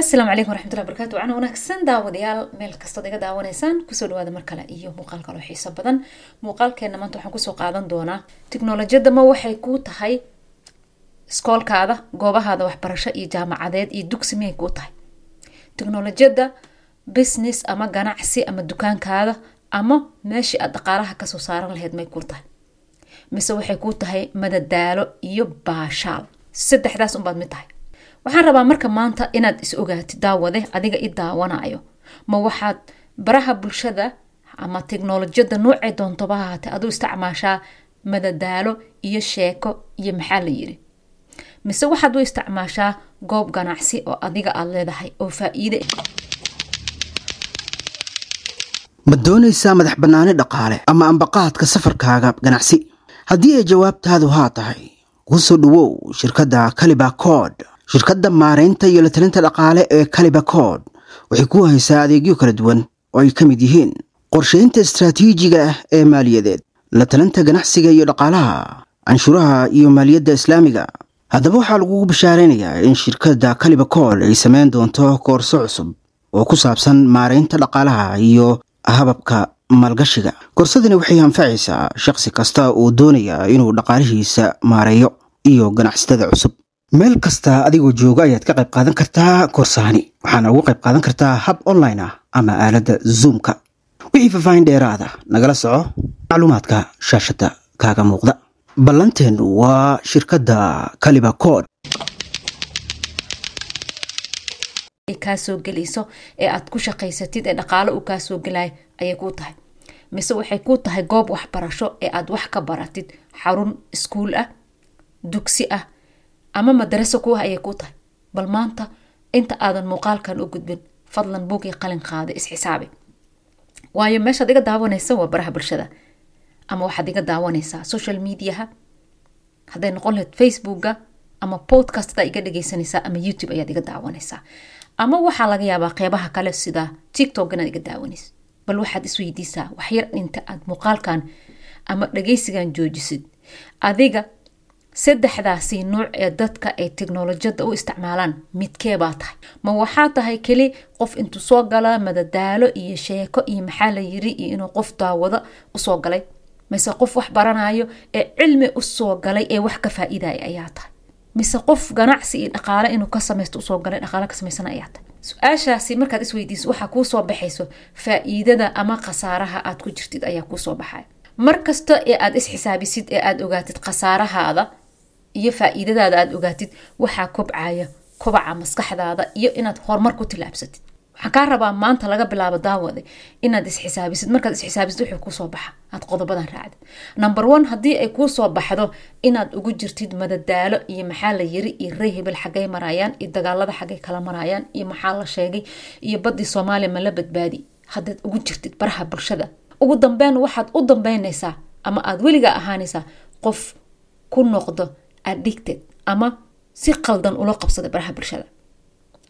asalaamu calaykum waraxmatullahi barakaatu waxaana wanaagsan daawadayaal meel kastood iga daawanaysaan. Kusoo dhawaada mar kale iyo muuqaal kaloo xiiso badan. Muuqaalkeena maanta waxaan ku soo qaadan doonaa tiknolojiyadda ma waxay kuu tahay iskoolkaada goobahaada waxbarasho iyo jaamacadeed iyo dugsi miyay kuu tahay? Tiknolojiyadda business ama ganacsi ama dukaankaada ama meeshii aad dhaqaalaha ka soo saaran lahayd may kuu tahay? Mise waxay kuu tahay madadaalo iyo baashaal. Saddexdaas unbaad mid tahay waxaan rabaa marka maanta inaad is ogaatid daawade adiga i daawanayo. Ma waxaad baraha bulshada ama teknolojiyadda noocay doontoba hahaatee aduu isticmaashaa madadaalo iyo sheeko iyo maxaa la yiri mise waxaad u isticmaashaa goob ganacsi oo adiga aad leedahay oo faa-iide ma doonaysaa madax bannaani dhaqaale ama ambaqaadka safarkaaga ganacsi? Haddii ay jawaabtaadu haa tahay ku soo dhowow shirkadda caliba cod shirkadda maaraynta iyo la talinta dhaqaale ee caliba cod waxay ku haysaa adeegyo kala duwan oo ay ka mid yihiin qorshaynta istraatiijiga ah ee maaliyadeed la talinta ganacsiga iyo dhaqaalaha canshuuraha iyo maaliyadda islaamiga. Haddaba waxaa lagugu bashaaraynayaa in shirkadda caliba cod ay sameyn doonto koorso cusub oo ku saabsan maaraynta dhaqaalaha iyo hababka maalgashiga. Korsadani waxay anfacaysaa shaqsi kasta oo doonaya inuu dhaqaalihiisa maareeyo iyo ganacsatada cusub meel kasta adigoo jooga ayaad ka qayb qaadan kartaa koorsahani waxaana ugu qayb qaadan kartaa hab online ah ama aaladda zoomka. Wixii faahfaahin dheeraada nagala soco macluumaadka shaashadda kaaga muuqda. Ballanteenu waa shirkadda caliba cod kaasoo gelayso ee aad ku shaqaysatid ee dhaqaalo uu kaasoo gelay ayay kuu tahay. Mise waxay kuu tahay goob waxbarasho ee aad wax ka baratid. Xarun iskuul ah dugsi ah ama madaraso kuah ayay kuu tahay. Bal maanta inta aadan muuqaalkan u gudbin fadlan buugii qalin qaada isxisaabi waayo meeshaad iga daawanaysa waa baraha bulshada. Ama waxaad iga daawanaysaa social mediaha. Hadday noqon lahayd facebooka ama podcastada iga dhageysanaysaa ama youtube ayaad iga daawanaysaa ama waxaa laga yaabaa qeybaha kale sida tiktok inaad iga daawanaysa bal waxaad isweydiisaa waxyar inta aad muuqaalkan ama dhageysigan joojisid. Adiga saddexdaasi nuuc ee dadka ay teknolojiyadda u isticmaalaan midkee baa tahay? Ma waxaa tahay keli qof intuu soo gala madadaalo iyo sheeko iyo maxaa la yiri iyo inuu qof daawado u soo galay? Mise qof wax baranayo ee cilmi u soo galay ee wax ka faa-iidaya ayaa tahay? Mise qof ganacsi iyo dhaqaale inuu ka samaysto u soo galay dhaqaale ka samaysana ayaa tahay? Su'aashaasi markaad isweydiiso waxaa kuusoo baxayso faa-iidada ama khasaaraha aad ku jirtid ayaa kuusoo baxaya. Mar kasta ee aad isxisaabisid ee aad ogaatid khasaarahaada iyo faa-iidadaada aad ogaatid waxaa kobcaya kobaca maskaxdaada iyo inaad horumar ku tilaabsatid. Waxaan kaa rabaa maanta laga bilaabo daawade inaad isxisaabisid. Markaad isxisaabisid wuxuu kuusoo baxa. Aad qodobadan raacdid. Number one haddii ay kuusoo baxdo inaad ugu jirtid madadaalo iyo maxaa la yiri iyo rey hebel xaggay marayaan iyo dagaalada xaggay kala marayaan iyo maxaa la sheegay iyo badii soomaaliya ma la badbaadi haddaad ugu jirtid baraha bulshada. Ugu dambeyn waxaad u dambeynaysaa ama aad weligaa ahaanaysaa qof ku noqdo addicted ama si qaldan ula qabsada baraha bulshada.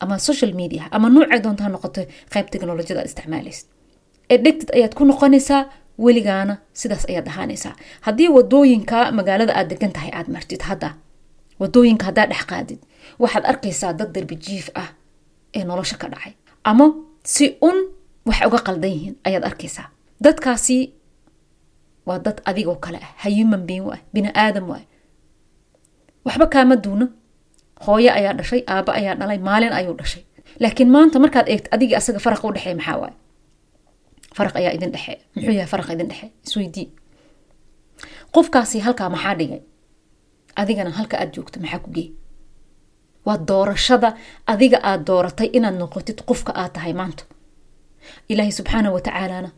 Ama social media ama nuucay doontaa noqoto qeyb teknolojiyada aad isticmaalaysid. Addicted ayaad ku noqonaysaa weligaana sidaas ayaad ahaanaysaa. Haddii waddooyinka magaalada aad degan tahay aad martid hadda waddooyinka haddaa dhex qaadid waxaad arkaysaa dad darbi jiif ah ee nolosha ka dhacay. Ama si un wax uga qaldan yihiin ayaad arkaysaa. Dadkaasi waa dad adigoo kale ah hayuman bein waay bini aadam waay waxba kaama duuno hooyo ayaa dhashay aabo ayaa dhalay maalin ayuu dhashay. Laakiin maanta markaad eegto adigii asaga faraqa u dhexeey maxaa waaye? Faraq ayaa idin dhexee muxuu yahay faraqa idin dhexee isweydii. Qofkaasi halkaa maxaa dhigay? Adigana halka aad joogto maxaa ku geey waa doorashada adiga aad dooratay inaad noqotid qofka aad tahay maanta. Ilaahay subxaana wa tacaalana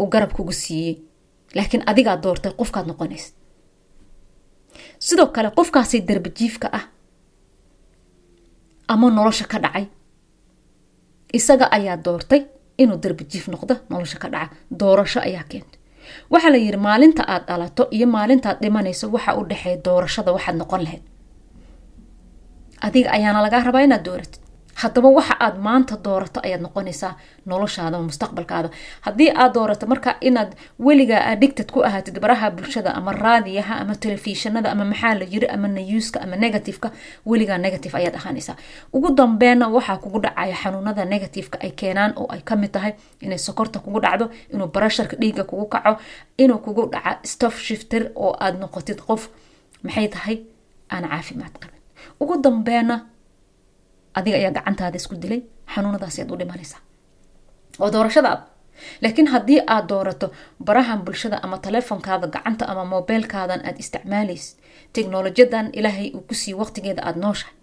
uu garab kugu siiyey. Laakiin adigaad doortay qofkaad noqonaysa sidoo kale qofkaasi darbajiifka ah ama nolosha ka dhacay isaga ayaa doortay inuu darbajiif noqdo nolosha ka dhaca doorasho ayaa keentay. Waxaa la yiri maalinta aad dhalato iyo maalintaad dhimanayso waxa u dhexeeya doorashada waxaad noqon lahayd. Adiga ayaana lagaa rabaa inaad dooratid haddaba waxa aad maanta doorato ayaad noqonaysaa noloshaada mustaqbalkaada. Haddii aad doorato marka inaad weligaa addicted ku ahaatid baraha bulshada ama raadiyaha ama telefishinada ama maxaa la yiri ama nayuuska ama negativeka weligaa negative ayaad ahaanaysaa. Ugu dambeena waxaa kugu dhacaya xanuunada negativeka ay keenaan oo ay ka mid tahay inay sokorta kugu dhacdo inuu barasharka dhiiga kugu kaco inuu kugu dhaca stof shifter oo aad noqotid qof maxay tahay? Aan caafimaad qabin. Ugu dambeena adiga ayaa gacantaada isku dilay xanuunadaas ayaad u dhimanaysaa. Oo doorashadaada laakiin haddii aad doorato barahan bulshada ama taleefonkaada gacanta ama mobeylkaadan aad isticmaalaysid teknolojiyadan ilaahay uu ku sii waqtigeeda aada nooshahay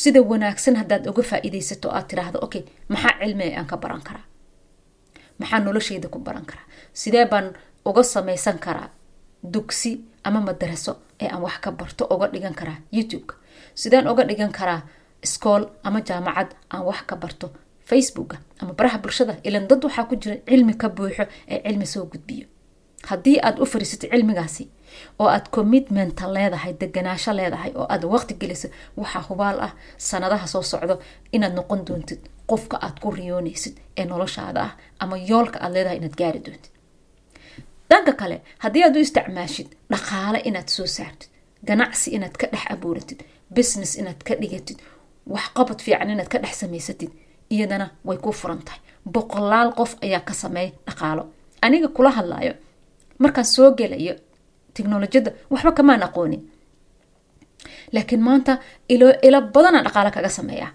sida wanaagsan haddaad uga faa-iideysato aad tiraahdo okay maxaa cilmi aan ka baran karaa? Maxaa nolosheyda ku baran karaa? Sidee baan uga samaysan karaa dugsi ama madaraso ee aan wax ka barto uga dhigan karaa youtube-ka sideen uga dhigan karaa iskool ama jaamacad aan wax ka barto facebooka ama baraha bulshada. Ilan dad waxaa ku jira cilmi ka buuxo ee cilmi soo gudbiyo. Haddii aad u fariisatid cilmigaasi oo aad commitmenta leedahay deganaasho leedahay oo aad waqti geliso waxaa hubaal ah sanadaha soo socdo inaad noqon doontid qofka aad ku riyoonaysid ee noloshaada ah ama yoolka aad leedahay inaad gaari doontid. Dhanka kale haddii aad u isticmaashid dhaqaale inaad soo saartid ganacsi inaad ka dhex abuuratid business inaad ka dhigatid waxqabad fiican inaad ka dhex samaysatid iyadana way ku furan tahay boqolaal qof ayaa ka sameeya dhaqaalo. Aniga kula hadlayo markaan soo gelayo teknolojiyadda waxba kamaan aqoonin. Laakiin maanta ilo badanaa dhaqaalo kaga sameeya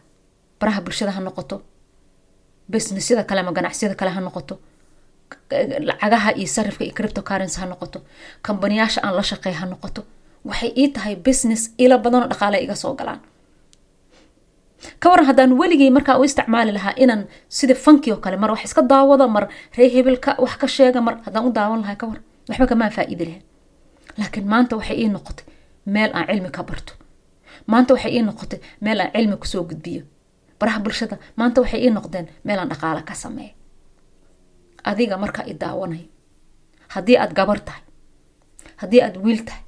baraha bulshada ha noqoto businessyada kale ama ganacsiyada kale ha noqoto lacagaha iyo sarifka iyo cripto currency ha noqoto kambaniyaasha aan la shaqeey ha noqoto. Waxay ii tahay business ilo badanoo dhaqaale iga soo galaan ka waran haddaan weligay markaa u isticmaali lahaa inaan sida fanki oo kale mar wax iska daawado mar ree hebelka wax ka sheega mar haddaan u daawan lahaa ka waran waxba kamaan faa-iidi lahayn laakiin maanta waxay ii noqotay meel aan cilmi ka barto. Maanta waxay ii noqotay meel aan cilmi ku soo gudbiyo. Baraha bulshada maanta waxay ii noqdeen meel aan dhaqaale ka sameeyo. Adiga markaa i daawanayo haddii aad gabar tahay haddii aad wiil tahay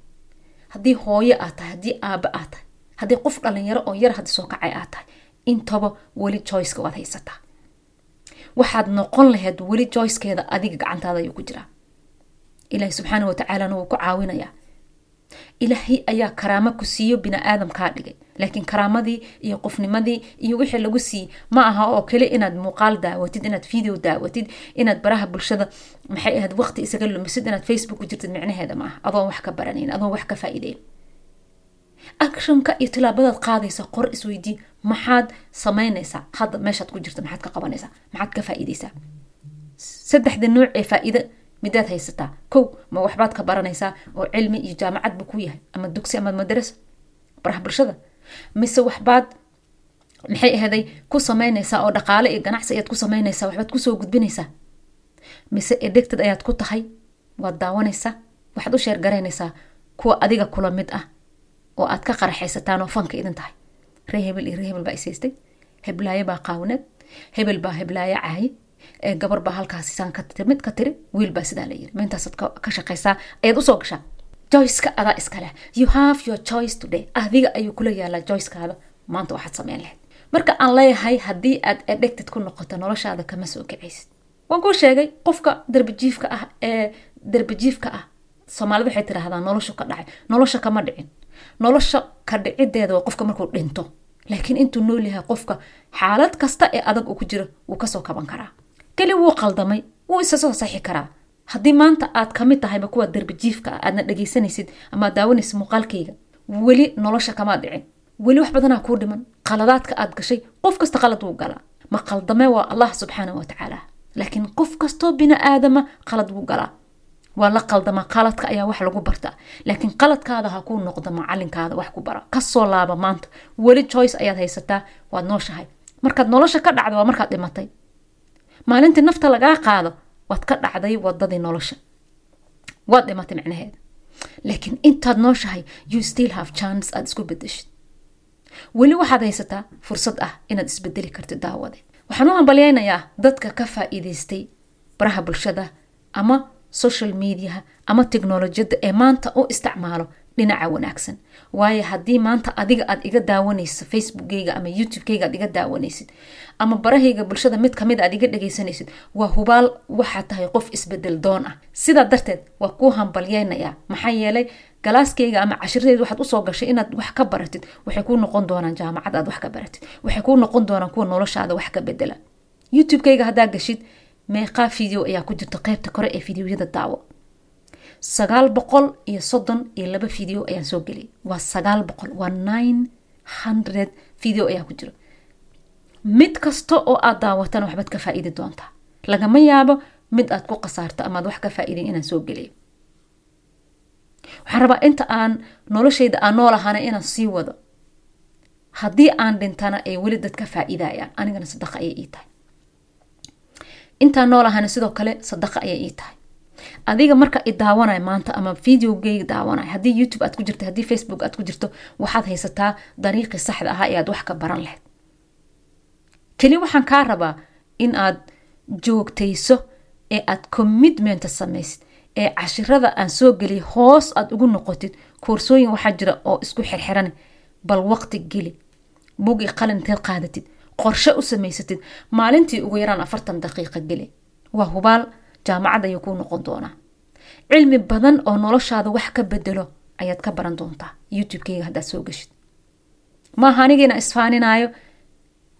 haddii hooyo aad tahay haddii aaba aad tahay haddii qof dhalinyaro oo yar haddi soo kacay aad tahay intaba weli joyceka waad haysataa. Waxaad noqon lahayd weli joycekeeda adiga gacantaada ayuu ku jiraa. Ilaahay subxaana watacaalana wuu ku caawinayaa. Ilaahay ayaa karaamo ku siiyo bini aadam kaa dhigay. Laakiin karaamadii iyo qofnimadii iyo wixii lagu siiyey ma aha oo kale inaad muuqaal daawatid inaad video daawatid inaad baraha bulshada maxay ahayd waqti isaga lumisid inaad facebook ku jirtid micnaheeda ma adoon wax ka baranayn adoon wax ka faa-iideyn actionka iyo tilaabadaad qaadaysa qor isweydii maxaad samaynaysaa hadda meeshaad ku jirta maxaad ka qabanaysaa maxaad ka faa-iideysaa saddexda nuuc ee faa-iida midaad haysataa. Kow ma waxbaad ka baranaysaa oo cilmi iyo jaamacadba ku yahay ama dugsi ama madarasa baraha bulshada. Mise waxbaad maxay ahaday ku samaynaysaa oo dhaqaale iyo ganacsi ayaad ku samaynaysaa waxbaad ku soo gudbinaysaa? Mise edegtad ayaad ku tahay waad daawanaysaa waxaad u sheergaraynaysaa kuwa adiga kula mid ah oo aad ka qaraxaysataan oo fanka idin tahay. Ree hebel iyo ree hebel baa isaystay heblaayo baa qaawneed. Hebel baa heblaayo caaye ee gabar baa halkaasi saan ka tiri mid ka tiri wiil baa sidaa la yiri ma intaasaad ka shaqaysaa ayaad u soo gashaa. Joyceka adaa iskaleh you have your choice today. Adiga ayuu kula yaalaa joycekaada. Maanta waxaad sameyn lahayd. Marka aan leeyahay haddii aad addicted ku noqoto noloshaada kama soo kacaysid waan kuu sheegay qofka darbijiifka ah ee darbijiifka ah soomaalida waxay tiraahdaa noloshu ka dhacay nolosha kama dhicin nolosha ka dhicideeda waa qofka markuu dhinto. Laakiin intuu nool yahay qofka xaalad kasta ee adag uu ku jiro wuu ka soo kaban karaa. Keli wuu qaldamay wuu isa soo saxi karaa. Haddii maanta aad ka mid tahayba kuwa darbijiifka ah aadna dhegaysanaysid ama aad daawanaysid muuqaalkayga weli nolosha kama dhicin. Weli wax badanaa kuu dhiman qaladaadka aad gashay qof kasta qalad wuu galaa. Ma qaldame waa allah subxaana wa tacaala laakiin qof kastoo bini aadama qalad wuu galaa waa la qaldama qaladka ayaa wax lagu bartaa laakiin qaladkaada ha kuu noqdo macalinkaada wax ku bara. Kasoo laaba maanta. Weli joyce ayaad haysataa waad nooshahay. Markaad nolosha ka dhacdo waa markaad dhimatay. Maalintii nafta lagaa qaado waad ka dhacday wadadii nolosha. Waad dhimatay micnaheeda laakiin intaad nooshahay you still have chance aad isku bedeshid weli waxaad haysataa fursad ah inaad isbedeli kartid daawade waxaan u hambalyaynayaa dadka ka faa-iideystay baraha bulshada ama social mediaha ama teknolojiyadda ee maanta u isticmaalo dhinaca wanaagsan. Waayo haddii maanta adiga aad iga daawanayso facebookgayga ama youtubekayga aad iga daawanaysid ama barahayga bulshada mid ka mid aad iga dhagaysanaysid waa hubaal waxaa tahay qof isbeddel doon ah. Sidaa darteed waa kuu hambalyeynayaa maxaa yeelay galaaskayga ama cashiradeyda waxaad u soo gashay inaad wax ka baratid waxay kuu noqon doonaan jaamacad aad wax ka baratid waxay kuu noqon doonaan kuwa noloshaada wax ka bedela youtubekayga haddaa gashid meeqaa video ayaa ku jirta qeybta kore ee fideoyada daawo. Sagaal boqol iyo soddon iyo laba video ayaan soo geliyay. Waa sagaal boqol waa nine hundred video ayaa ku jira. Mid kasta oo aad daawatana waxbaad ka faa-iidi doontaa. Lagama yaabo mid aad ku khasaarto amaad wax ka faa-iidin inaan soo geliyo waxaan rabaa inta aan noloshayda aan nool ahana inaan sii wado. Haddii aan dhintana ay weli dad ka anigana sadaqa ayay ii tahay intaan nool ahana sidoo kale sadaqa ayay ii tahay. Adiga marka i daawanay maanta ama videogeyga daawanay haddii youtube aad ku jirto haddii facebook aad ku jirto waxaad haysataa dariiqii saxda ahaa ee aad wax ka baran lahayd keli waxaan kaa rabaa in aad joogtayso ee aad commitmenta samaysid ee cashirada aan soo geliya hoos aad ugu noqotid koorsooyin waxaa jira oo isku xirxiran bal waqti geli bugi qalin inteed qaadatid qorshe u samaysatid maalintii ugu yaraan afartan daqiiqa geli waa hubaal jaamacad ayuu kuu noqon doonaa. Cilmi badan oo noloshaada wax ka bedelo ayaad ka baran doontaa. Youtubekeyga haddaad soo geshid. Maaha aniga inaan isfaaninaayo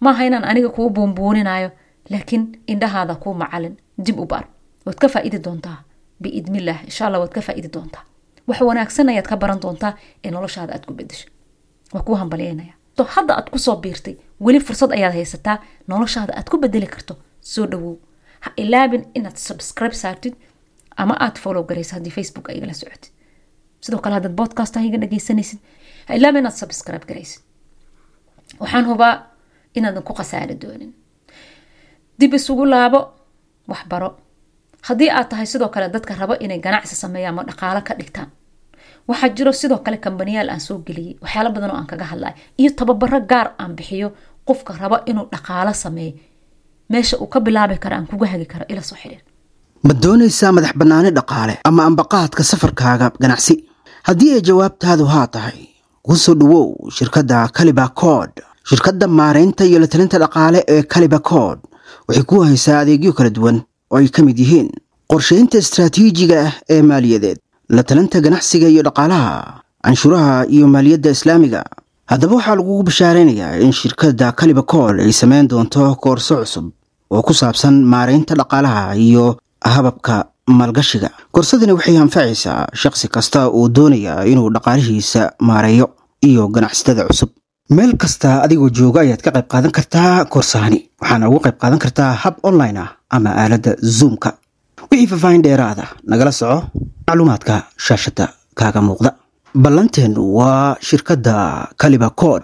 maaha inaan aniga kuu buunbuuninayo laakiin indhahaada kuu macalin dib u baar. Waad ka faa-idi doontaa biidnillaah insha alla waad ka faa-idi doontaa. Wax wanaagsan ayaad ka baran doontaa ee noloshaada aad ku bedesho waa kuu hambalyeynaya so hadda aad ku soo biirtay weli fursad ayaad haysataa noloshaada aad ku bedeli karto. Soo dhawow. Ha ilaabin inaad subscribe saartid ama aad follow garayso haddii facebook ay igala socotid. Sidoo kale haddaad podcast iga dhagaysanaysid ha ilaabin inaad subscribe garaysid. Waxaan hubaa inaadan ku khasaari doonin. Dib isugu laabo waxbaro. Haddii aad tahay sidoo kale dadka rabo inay ganacsi sameeyaan ama dhaqaalo ka dhigtaan waxaa jiro sidoo kale kambaniyaal aan soo geliyey waxyaalo badan oo aan kaga hadlay iyo tababaro gaar aan bixiyo qofka rabo inuu dhaqaalo sameeyo. Meesha uu ka bilaabi karo aan kuga hagi karo ila soo xiriir ma doonaysaa madax bannaani dhaqaale ama ambaqaadka safarkaaga ganacsi? Haddii ay jawaabtaadu haa tahay ku soo dhowow shirkadda kaliba kood shirkadda maaraynta iyo la talinta dhaqaale ee kaliba kood waxay ku haysaa adeegyo kala duwan oo ay ka mid yihiin qorshaynta istraatiijiga ah ee maaliyadeed la talinta ganacsiga iyo dhaqaalaha canshuuraha iyo maaliyadda islaamiga. Haddaba waxaa lagugu bashaaraynayaa in shirkadda kaliba kood ay samayn doonto koorso cusub oo ku saabsan maaraynta dhaqaalaha iyo hababka maalgashiga. Koorsadani waxay anfacaysaa shaqsi kasta oo doonaya inuu dhaqaalihiisa maareeyo iyo ganacsatada cusub. Meel kasta adigoo jooga ayaad ka qayb qaadan kartaa koorsahani waxaana ugu qayb qaadan kartaa hab online ah ama aaladda zoomka wixii faahfaahin dheeraada nagala soco. Macluumaadka shaashada kaaga muuqda. Ballanteennu waa shirkadda kaliba kood